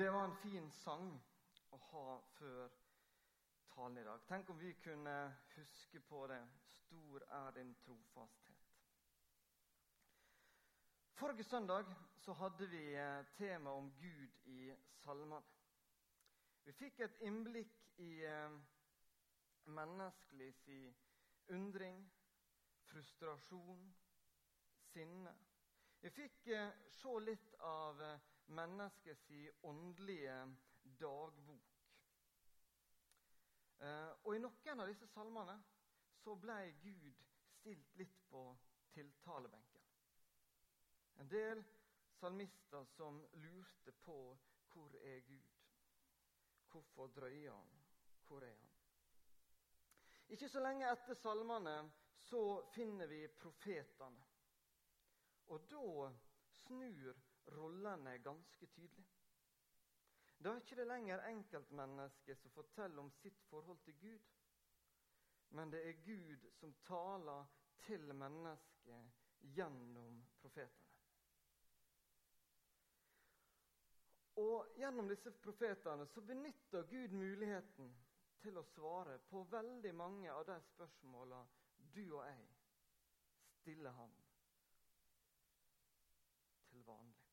Det var en fin sang å ha før talen i dag. Tenk om vi kunne huske på det. Stor er din trofasthet. Forrige søndag så hadde vi eh, tema om Gud i salmene. Vi fikk et innblikk i eh, menneskelig si undring, frustrasjon, sinne. Vi fikk eh, se litt av eh, menneskets åndelige dagbok. Eh, og I noen av disse salmene så ble Gud stilt litt på tiltalebenken. En del salmister som lurte på hvor er Gud? Hvorfor drøyer han? Hvor er han? Ikke så lenge etter salmene så finner vi profetene. Og da snur rollene ganske tydelig. Da er ikke det lenger enkeltmennesket som forteller om sitt forhold til Gud. Men det er Gud som taler til mennesket gjennom profetene. Og Gjennom disse profetene så benytter Gud muligheten til å svare på veldig mange av de spørsmåla du og jeg stiller han til vanlig.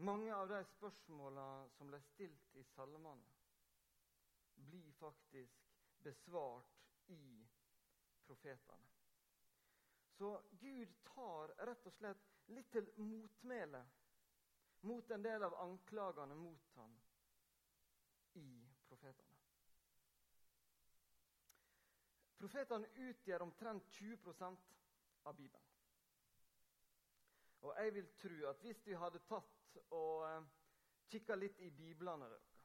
Mange av de spørsmåla som ble stilt i salmene, blir faktisk besvart i profetene. Så Gud tar rett og slett litt til motmæle mot en del av anklagene mot ham i profetene. Profetene utgjør omtrent 20% av Bibelen. Og jeg vil tro at hvis vi hadde tatt og eh, kikka litt i biblene deres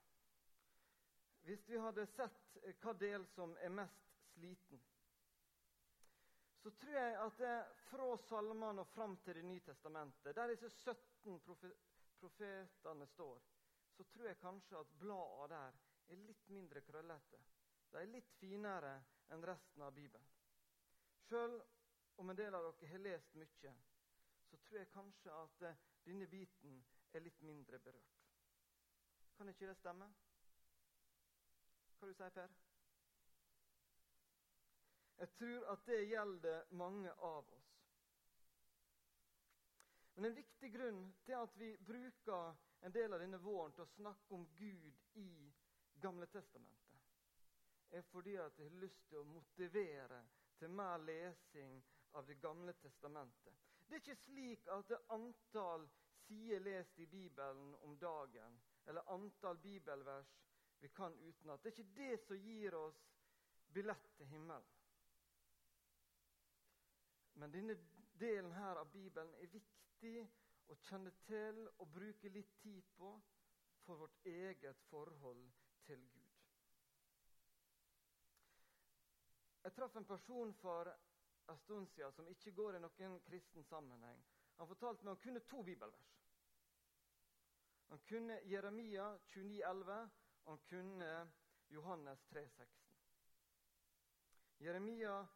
Hvis vi hadde sett eh, hva del som er mest sliten, så tror jeg at det fra salmene og fram til Det nye testamentet, der disse 17 profetene står, så tror jeg kanskje at bladene der er litt mindre krøllete. De er litt finere enn resten av Bibelen. Sjøl om en del av dere har lest mye, så tror jeg kanskje at uh, denne biten er litt mindre berørt. Kan ikke det stemme? Hva du sier Per? Jeg tror at det gjelder mange av oss. Men en viktig grunn til at vi bruker en del av denne våren til å snakke om Gud i Gamle testamentet, er fordi at jeg har lyst til å motivere til mer lesing av Det gamle testamentet. Det er ikke slik at det antall sider lest i Bibelen om dagen, eller antall bibelvers vi kan utenat, det er ikke det som gir oss billett til himmelen. Men denne delen her av Bibelen er viktig å kjenne til og bruke litt tid på for vårt eget forhold til Gud. Jeg traff en person for en stund siden som ikke går i noen kristen sammenheng. Han fortalte meg han kunne to bibelvers. Han kunne Jeremia 29,11, og han kunne Johannes 3,16. Jeremia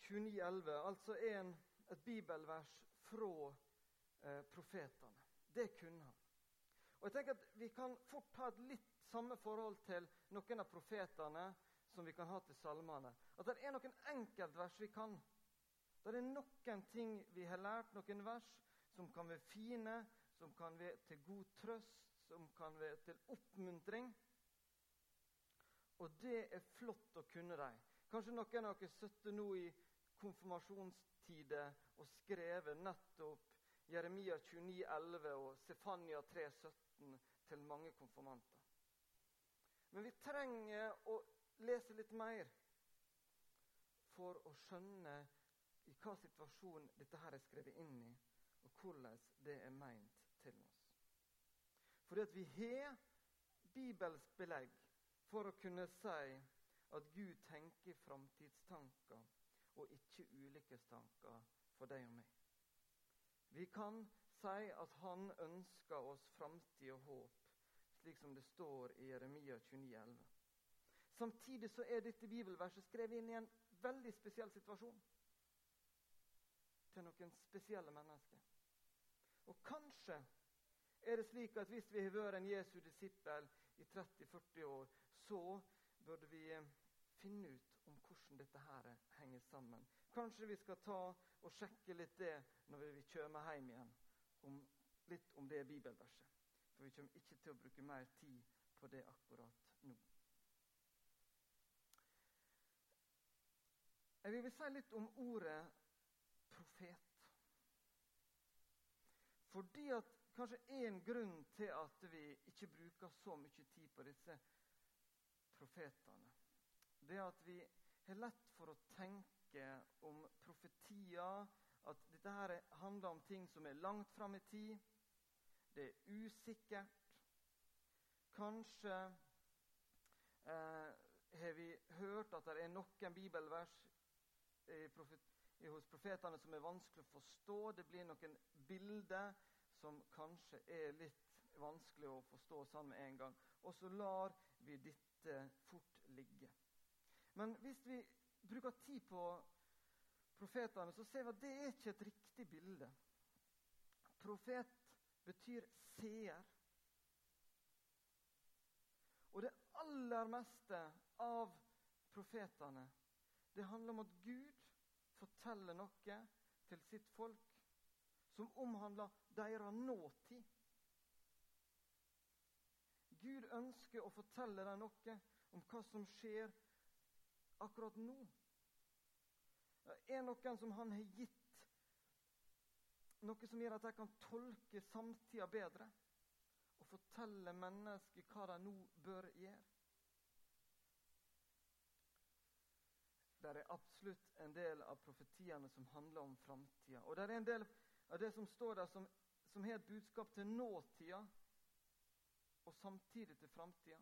29,11, altså en, et bibelvers fra eh, profetene. Det kunne han. Og jeg tenker at Vi kan fort ha et litt samme forhold til noen av profetene som vi kan ha til salmene. At det er noen enkeltvers vi kan. Det er noen ting vi har lært, noen vers som kan være fine, som kan være til god trøst, som kan være til oppmuntring. Og det er flott å kunne dem. Kanskje noen av dere sitter nå i konfirmasjonstider og skrevet nettopp Jeremia 29, 11 og Sefania 3, 17 til mange konfirmanter. Men vi trenger å lese litt mer for å skjønne i hva situasjon dette her er skrevet inn i, og hvordan det er meint til oss. Fordi at vi har bibelsk belegg for å kunne si at Gud tenker framtidstanker og ikke ulykkestanker for deg og meg. Vi kan si at han ønsker oss framtid og håp, slik som det står i Jeremia 29,11. Samtidig så er dette bibelverset skrevet inn i en veldig spesiell situasjon. Til noen spesielle mennesker. Og kanskje er det slik at hvis vi har vært en Jesu disippel i 30-40 år, så burde vi eh, finne ut om hvordan dette her henger sammen. Kanskje vi skal ta og sjekke litt det når vi kommer hjem igjen, om, litt om det bibelverset. For vi kommer ikke til å bruke mer tid på det akkurat nå. Jeg vil si litt om ordet profet. Fordi at Kanskje én grunn til at vi ikke bruker så mye tid på disse profetene, det er at vi har lett for å tenke om profetier, at dette her handler om ting som er langt fram i tid. Det er usikkert. Kanskje eh, har vi hørt at det er noen bibelvers profet, hos profetene som er vanskelig å forstå. Det blir noen bilder som kanskje er litt vanskelig å forstå sånn med en gang. Og så lar vi dette fort ligge. Men hvis vi bruker tid på profetene, så ser vi at det er ikke et riktig bilde. Profet betyr seer. Og det aller meste av profetene det handler om at Gud forteller noe til sitt folk som omhandler deres nåtid. Gud ønsker å fortelle dem noe om hva som skjer akkurat nå. Det er noen som han har gitt noe som gjør at de kan tolke samtida bedre og fortelle mennesker hva de nå bør gjøre. Det er absolutt en del av profetiene som handler om framtida. Og det er en del av det som står der, som, som har et budskap til nåtida og samtidig til framtida.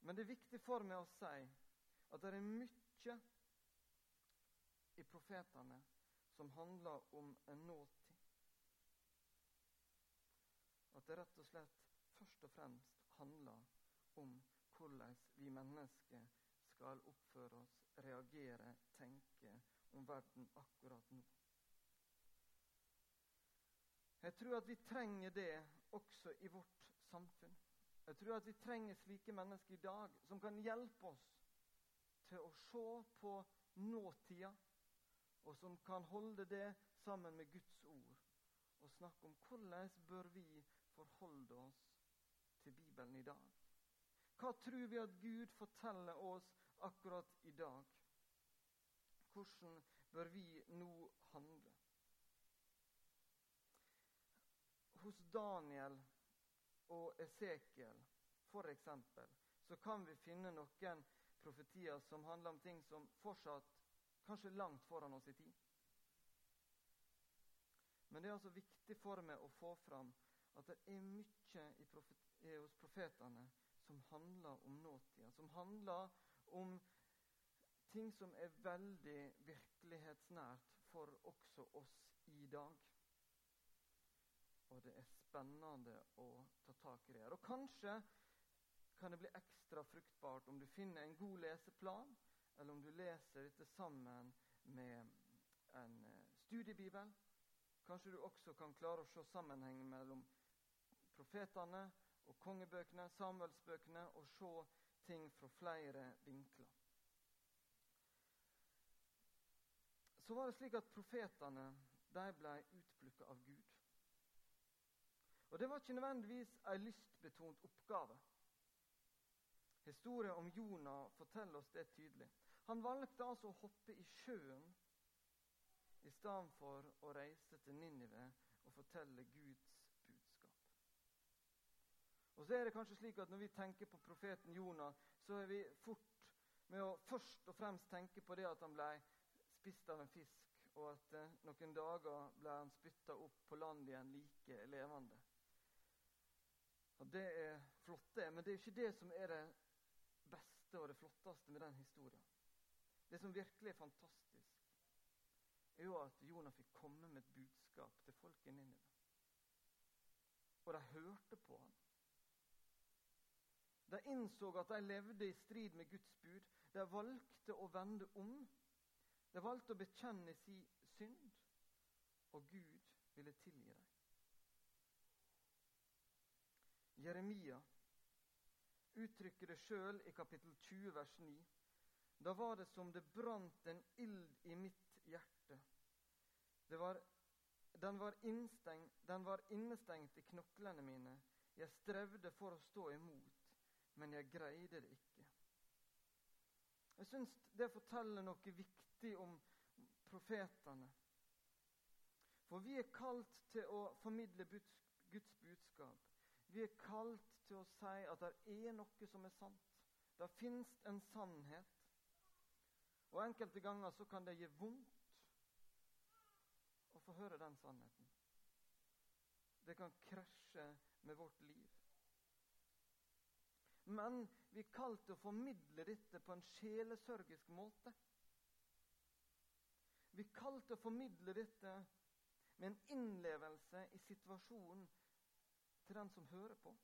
Men det er viktig for meg å si at det er mye i profetene som handler om en nåtid. At det rett og slett først og fremst handler om hvordan vi mennesker skal oppføre oss, reagere, tenke om verden akkurat nå. Jeg tror at vi trenger det også i vårt samfunn. Jeg tror at vi trenger slike mennesker i dag som kan hjelpe oss til å se på nåtida, og som kan holde det sammen med Guds ord og snakke om hvordan bør vi forholde oss til Bibelen i dag. Hva tror vi at Gud forteller oss akkurat i dag? Hvordan bør vi nå handle? hos Daniel og Esekiel f.eks. så kan vi finne noen profetier som handler om ting som fortsatt kanskje langt foran oss i tid. Men det er altså viktig for meg å få fram at det er mye profet, hos profetene som handler om nåtida. Som handler om ting som er veldig virkelighetsnært for også oss i dag og det er spennende å ta tak i det. Og kanskje kan det bli ekstra fruktbart om du finner en god leseplan, eller om du leser dette sammen med en eh, studiebibel. Kanskje du også kan klare å se sammenhengen mellom profetene og kongebøkene, Samuelsbøkene, og se ting fra flere vinkler. Så var det slik at profetene de ble utplukka av Gud. Og det var ikke nødvendigvis ei lystbetont oppgave. Historien om Jonah forteller oss det tydelig. Han valgte altså å hoppe i sjøen i stedet for å reise til Ninive og fortelle Guds. Og så er det kanskje slik at Når vi tenker på profeten Jonah, så er vi fort med å først og fremst tenke på det at han ble spist av en fisk, og at eh, noen dager ble han spytta opp på land igjen like levende. Og Det er flott, det, men det er ikke det som er det beste og det flotteste med den historien. Det som virkelig er fantastisk, er jo at Jonah fikk komme med et budskap til folk i Ninive. Og de hørte på ham. De innså at de levde i strid med Guds bud. De valgte å vende om. De valgte å bekjenne sin synd, og Gud ville tilgi dem. Jeremia, uttrykker det sjøl i kapittel 20, vers 9. Da var det som det brant en ild i mitt hjerte. Var, den, var den var innestengt i knoklene mine. Jeg strevde for å stå imot, men jeg greide det ikke. Jeg syns det forteller noe viktig om profetene. For vi er kalt til å formidle Guds budskap. Vi er kalt til å si at det er noe som er sant. Det fins en sannhet. Og enkelte ganger så kan det gi vondt å få høre den sannheten. Det kan krasje med vårt liv. Men vi er kalt til å formidle dette på en sjelesørgisk måte. Vi er kalt til å formidle dette med en innlevelse i situasjonen til den som hører på.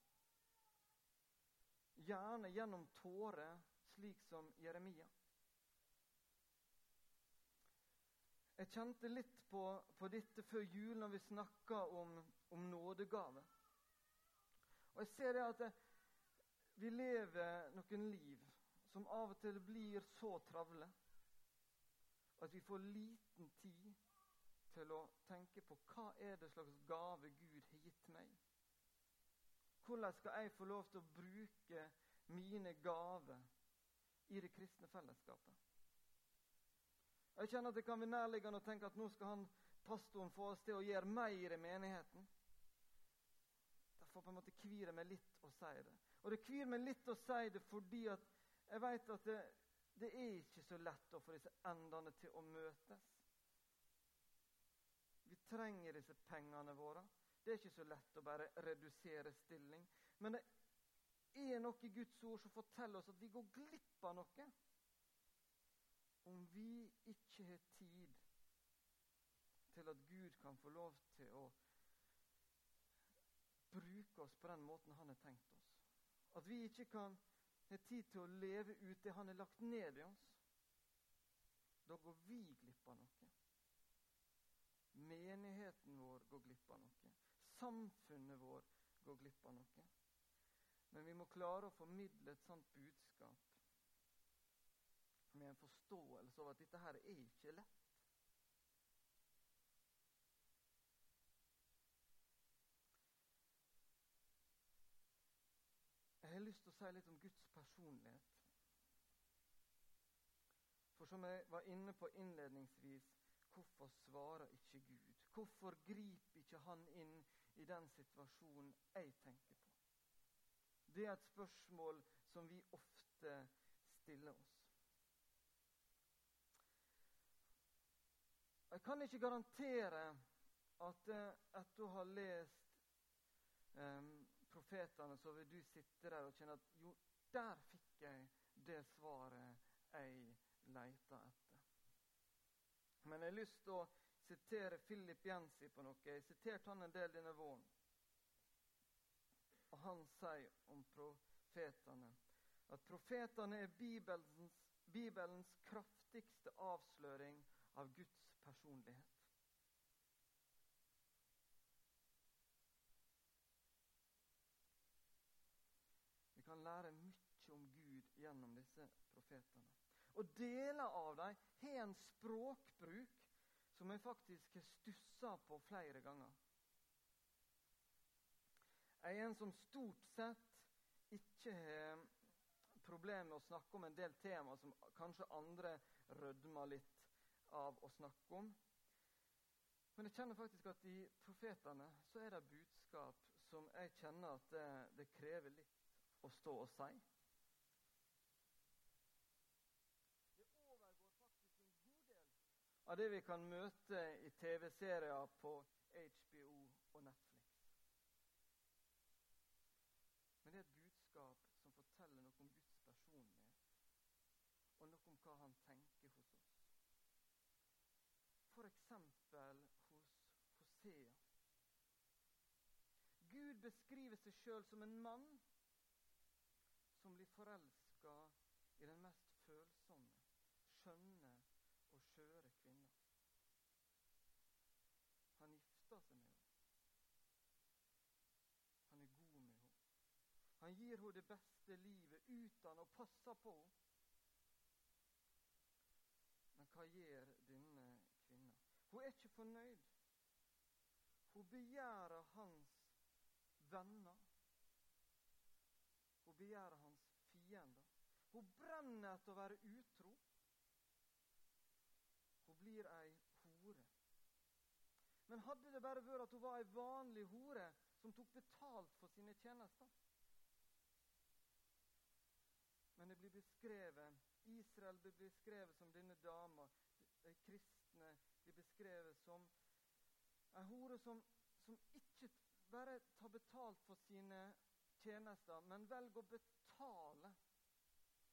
Gjerne gjennom tårer, slik som Jeremia. Jeg kjente litt på, på dette før jul når vi snakka om, om nådegave. Og jeg ser det at det, vi lever noen liv som av og til blir så travle at vi får liten tid til å tenke på hva er det slags gave Gud har gitt meg. Hvordan skal jeg få lov til å bruke mine gaver i det kristne fellesskapet? Jeg kjenner at Det kan være nærliggende å tenke at nå skal han, pastoren få oss til å gjøre mer i menigheten. Derfor på en måte kvir jeg meg litt og sier det. Og det kvir meg litt å si det fordi at jeg vet at det, det er ikke så lett å få disse endene til å møtes. Vi trenger disse pengene våre. Det er ikke så lett å bare redusere stilling. Men det er noe i Guds ord som forteller oss at vi går glipp av noe om vi ikke har tid til at Gud kan få lov til å bruke oss på den måten han har tenkt oss. At vi ikke kan ha tid til å leve ut det han har lagt ned i oss. Da går vi glipp av noe. Menigheten vår går glipp av noe samfunnet vår går glipp av noe. Men vi må klare å formidle et sånt budskap med en forståelse av at dette her er ikke lett. Lyst til å si litt om Guds personlighet. For som jeg var inne på innledningsvis, hvorfor svarer ikke Gud? Hvorfor griper ikke Han inn i den situasjonen jeg tenker på? Det er et spørsmål som vi ofte stiller oss. Jeg kan ikke garantere at etter å ha lest um, profetene, så vil du sitte der og kjenne at jo, der fikk jeg det svaret jeg leita etter. Men jeg har lyst til å sitere Philip Jensi på noe. Jeg siterte han en del denne våren. Og han sier om profetene at profetene er Bibelens, Bibelens kraftigste avsløring av Guds personlighet. Vi kan lære mye om Gud gjennom disse profetene. Og deler av dem har en språkbruk som jeg faktisk har stussa på flere ganger. Jeg er en som stort sett ikke har problemer med å snakke om en del tema som kanskje andre rødmer litt av å snakke om. Men jeg kjenner faktisk at i profetene så er det budskap som jeg kjenner at det, det krever litt å stå og si. Av det vi kan møte i TV-serier på HBO og Netflix. Men det er et budskap som forteller noe om Guds personlighet, og noe om hva han tenker hos oss. F.eks. hos Hosea. Gud beskriver seg sjøl som en mann som blir forelska i den mest følsomme, skjønne og skjøre kvinner. Han gifter seg med henne. Han er god med henne. Gir henne det beste livet, uten å passe på. Men hva gjør denne kvinna? Hun er ikke fornøyd. Hun begjærer hans venner. Hun begjærer hans fiender. Hun brenner etter å være utro. Hun blir ei hore. Men hadde det bare vært at hun var ei vanlig hore som tok betalt for sine tjenester Men det blir beskrevet Israel blir beskrevet som denne dama. De kristne blir beskrevet som ei hore som, som ikke bare tar betalt for sine tjenester, men velger å betale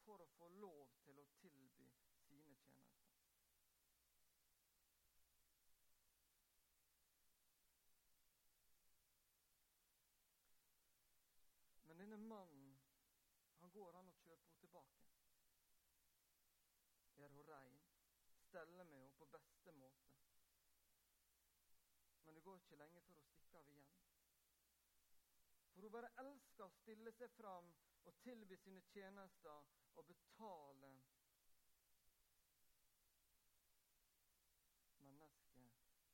for å få lov til å tilby sine tjenester. Men denne mannen han går an å kjøpe henne tilbake. Gjør henne rein, steller med henne på beste måte. Men det går ikke lenge før hun stikker av igjen. For hun bare elsker å stille seg fram og tilby sine tjenester og betale mennesket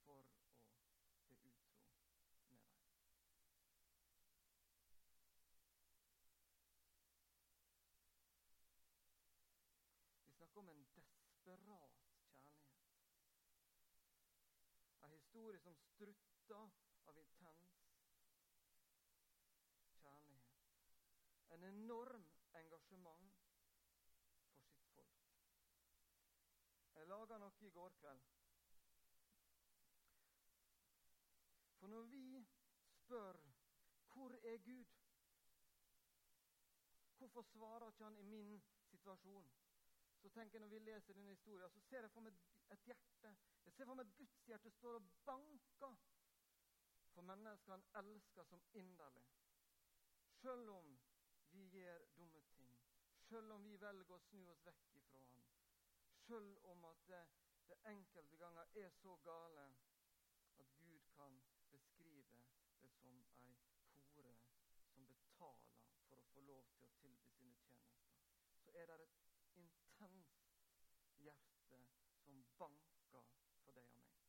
for å bli utro med dem. Vi snakker om en desperat kjærlighet. En historie som strutter av intens kjærlighet. En enorm engasjement for sitt folk. Jeg laga noe i går kveld. For når vi spør 'Hvor er Gud?' Hvorfor svarer ikke han i min situasjon? Så tenker jeg Når vi leser denne historien, så ser jeg for meg et hjerte. Jeg ser for meg et Guds hjerte står og banker for mennesker han elsker som inderlig. Selv om vi gjør dumme ting, selv om vi velger å snu oss vekk ifra han, selv om at det, det enkelte ganger er så gale at Gud kan beskrive det som ei hore som betaler for å få lov til å tilby sine tjenester, så er det et hjerte som banker for deg og meg.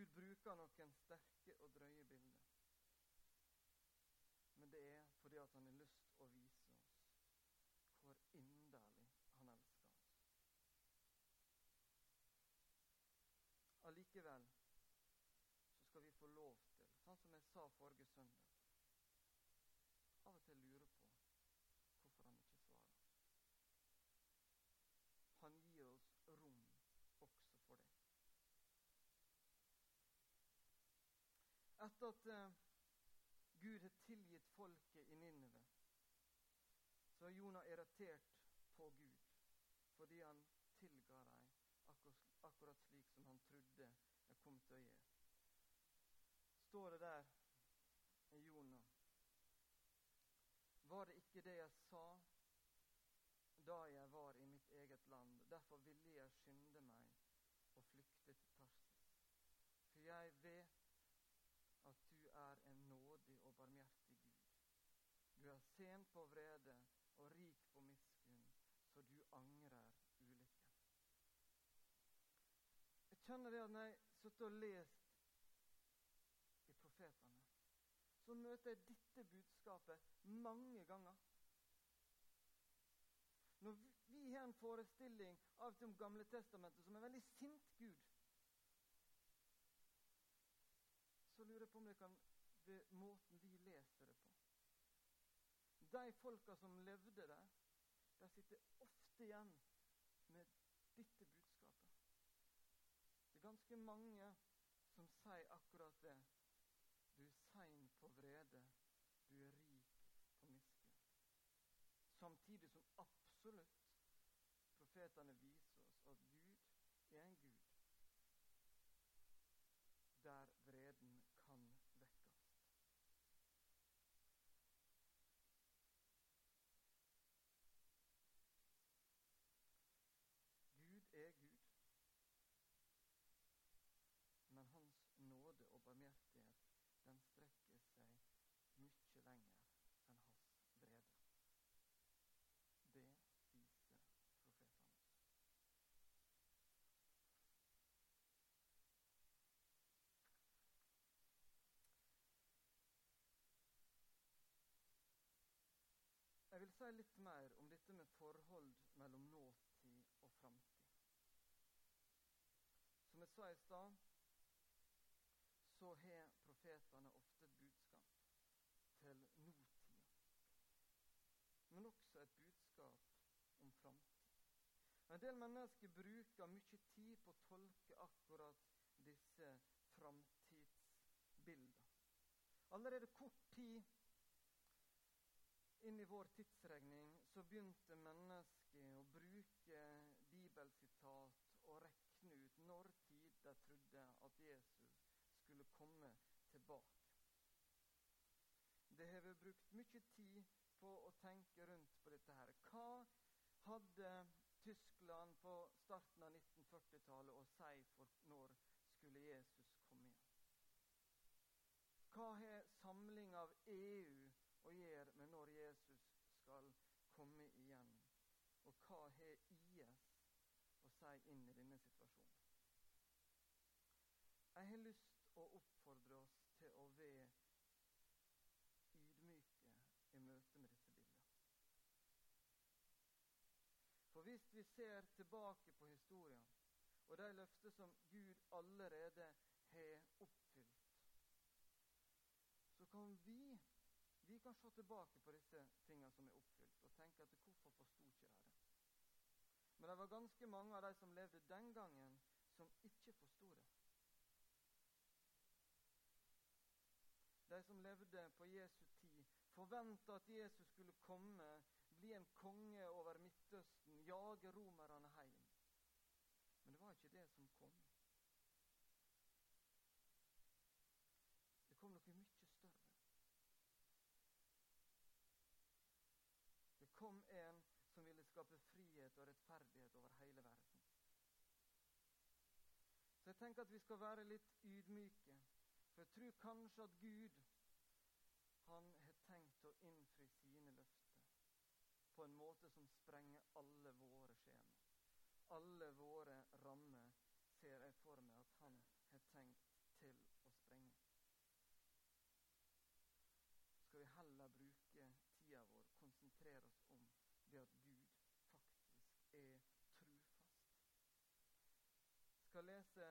Gud bruker noen sterke og drøye bilder. Men det er fordi at han har lyst å vise oss hvor inderlig han elsker oss. Allikevel så skal vi få lov til, sånn som jeg sa forrige søndag Av og til lurer på hvorfor han ikke svarer. Han gir oss rom også for det. Etter at uh, Gud har tilgitt folket i Ninive, så er Jonah irritert på Gud fordi han tilga dem akkurat, slik som han trodde jeg kom til å gjøre. Står det der i Jonah Var det ikke det jeg sa da jeg var i mitt eget land? Derfor ville jeg skynde meg og flykte til Tarsis. For jeg vet at du er en nådig og barmhjertig Gud. Du er sen på vrede og rik på miskunn, så du angrer ulykken. Jeg kjenner det at når jeg sitter og leser i profetene, så møter jeg dette budskapet mange ganger. Når vi har en forestilling av det Gamle testamentet som en veldig sint Gud, så lurer jeg på om det kan være måten vi leser det på. De folka som levde der, de sitter ofte igjen med dette budskapet. Det er ganske mange som sier akkurat det. Du er sein på vrede, du er rik på miskunn. Samtidig som absolutt profetene viser oss at Gud er en Gud der vreden kan vekkes. Gud strekker seg mye lenger enn hans vrede. Det viser profetene. Jeg vil si litt mer om dette med forhold mellom nåtid og framtid. Som jeg sa i stad, så har profetene ofte et budskap til nåtida. Men også et budskap om framtid. En del mennesker bruker mye tid på å tolke akkurat disse framtidsbildene. Allerede kort tid inn i vår tidsregning så begynte mennesket å bruke bibelsitat og rekne ut når tid de trodde at Jesus skulle komme tilbake. Det har vi brukt mye tid på å tenke rundt på dette her. Hva hadde Tyskland på starten av 1940-tallet og si for når skulle Jesus komme igjen? Hva har samling av EU å gjøre med når Jesus skal komme igjen? Og hva har IS å si inn i denne situasjonen? Jeg har lyst å oppfordre oss til å være ydmyke i møte med disse bildene. For hvis vi ser tilbake på historien og de løfter som Gud allerede har oppfylt, så kan vi vi kan se tilbake på disse tingene som er oppfylt, og tenke at hvorfor forsto ikke de det? Men det var ganske mange av de som levde den gangen, som ikke forsto det. De som levde på Jesu tid, forventa at Jesus skulle komme, bli en konge over Midtøsten, jage romerne hjem. Men det var ikke det som kom. Det kom noe mye større. Det kom en som ville skape frihet og rettferdighet over hele verden. Så jeg tenker at vi skal være litt ydmyke. For jeg tror kanskje at Gud han har tenkt å innfri sine løfter på en måte som sprenger alle våre skjema. Alle våre rammer ser jeg for meg at han har tenkt til å sprenge. Skal vi heller bruke tida vår, konsentrere oss om det at Gud faktisk er trufast. Jeg skal lese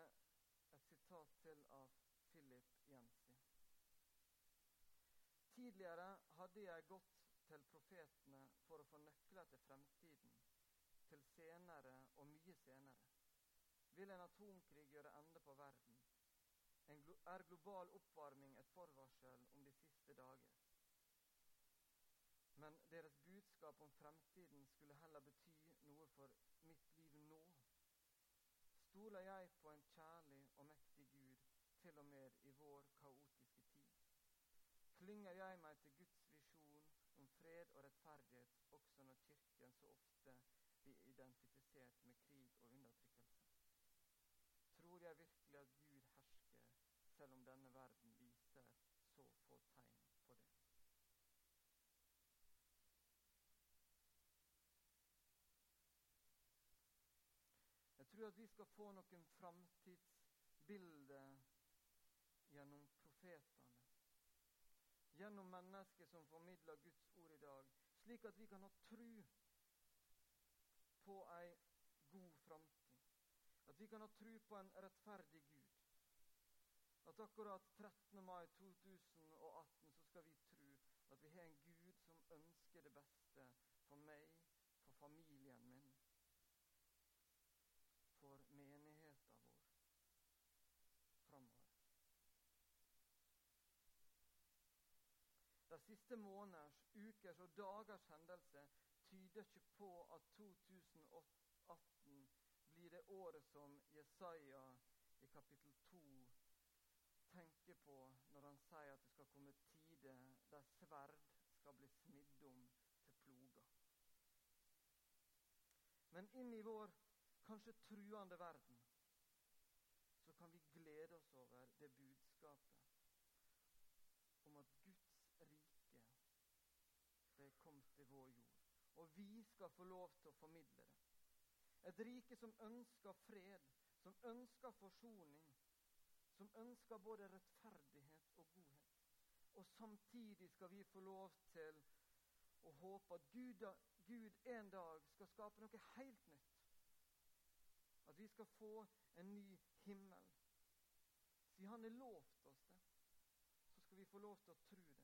et sitat til av Philip Jensi. Tidligere hadde jeg gått til profetene for å få nøkler til fremtiden, til senere og mye senere. Vil en atomkrig gjøre ende på verden? Er global oppvarming et forvarsel om de siste dager? Men deres budskap om fremtiden skulle heller bety noe for mitt liv nå. Stoler jeg på en kjærlig og mektig Gud til og med i vår kaotiske tid? Klynger jeg meg til Guds visjon om fred og rettferdighet også når Kirken så ofte blir identifisert med krig og undertrykkelse? Tror jeg virkelig at Gud hersker, selv om denne verden viser så få tegn på det? Jeg tror at vi skal få noen framtidsbilder gjennom profetene. Gjennom mennesker som formidler Guds ord i dag, slik at vi kan ha tru på ei god framtid. At vi kan ha tru på en rettferdig Gud. At akkurat 13. mai 2018 så skal vi tro at vi har en Gud som ønsker det beste for meg, for familien min, for menigheten vår framover. De siste måneders, ukers og dagers hendelse tyder ikke på at 2018 blir det året som Jesaja i kapittel 2 tenker på når han sier at det skal komme tider der sverd skal bli smidd om til ploger. Men inn i vår kanskje truende verden så kan vi glede oss over det budskapet om at Guds rike det er kommet til vår jord og vi skal få lov til å formidle det. Et rike som ønsker fred, som ønsker forsoning, som ønsker både rettferdighet og godhet. Og samtidig skal vi få lov til å håpe at Gud, Gud en dag skal skape noe helt nytt. At vi skal få en ny himmel. Siden Han har lovt oss det, så skal vi få lov til å tro det.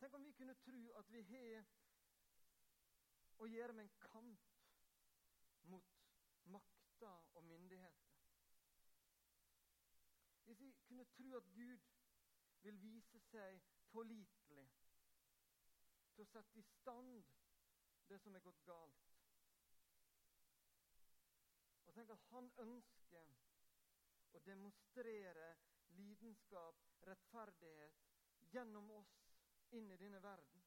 Tenk om vi kunne tro at vi har å gir dem en kamp mot makta og myndigheter. Hvis vi kunne tro at Gud vil vise seg pålitelig til å sette i stand det som er gått galt. Og tenk at han ønsker å demonstrere lidenskap, rettferdighet, gjennom oss inn i denne verden.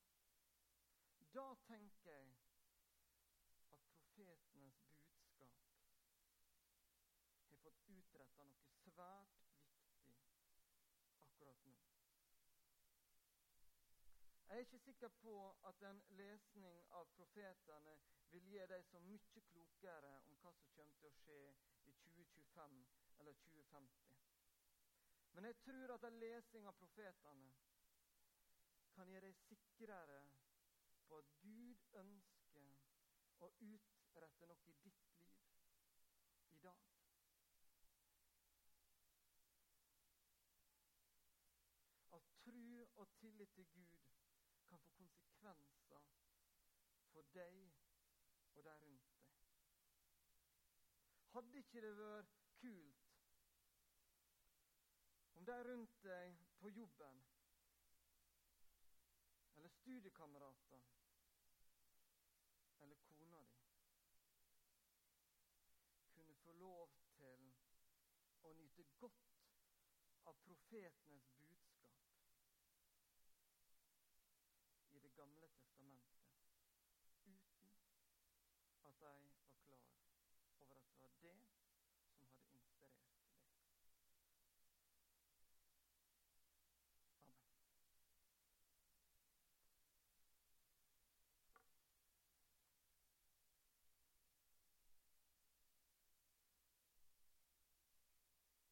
Da tenker jeg at profetenes budskap har fått noe svært viktig akkurat nå. Jeg er ikke sikker på at en lesning av profetene vil gi deg så mye klokere om hva som kommer til å skje i 2025 eller 2050. Men jeg tror at en lesning av profetene kan gjøre deg sikrere på at Gud ønsker å utrette noe i ditt liv i dag. At tro og tillit til Gud kan få konsekvenser for deg og de rundt deg. Hadde ikke det vært kult om de rundt deg på jobben eller studiekamerater eller kona di kunne få lov til å nyte godt av profetenes budskap i Det gamle testamentet. Uten. At de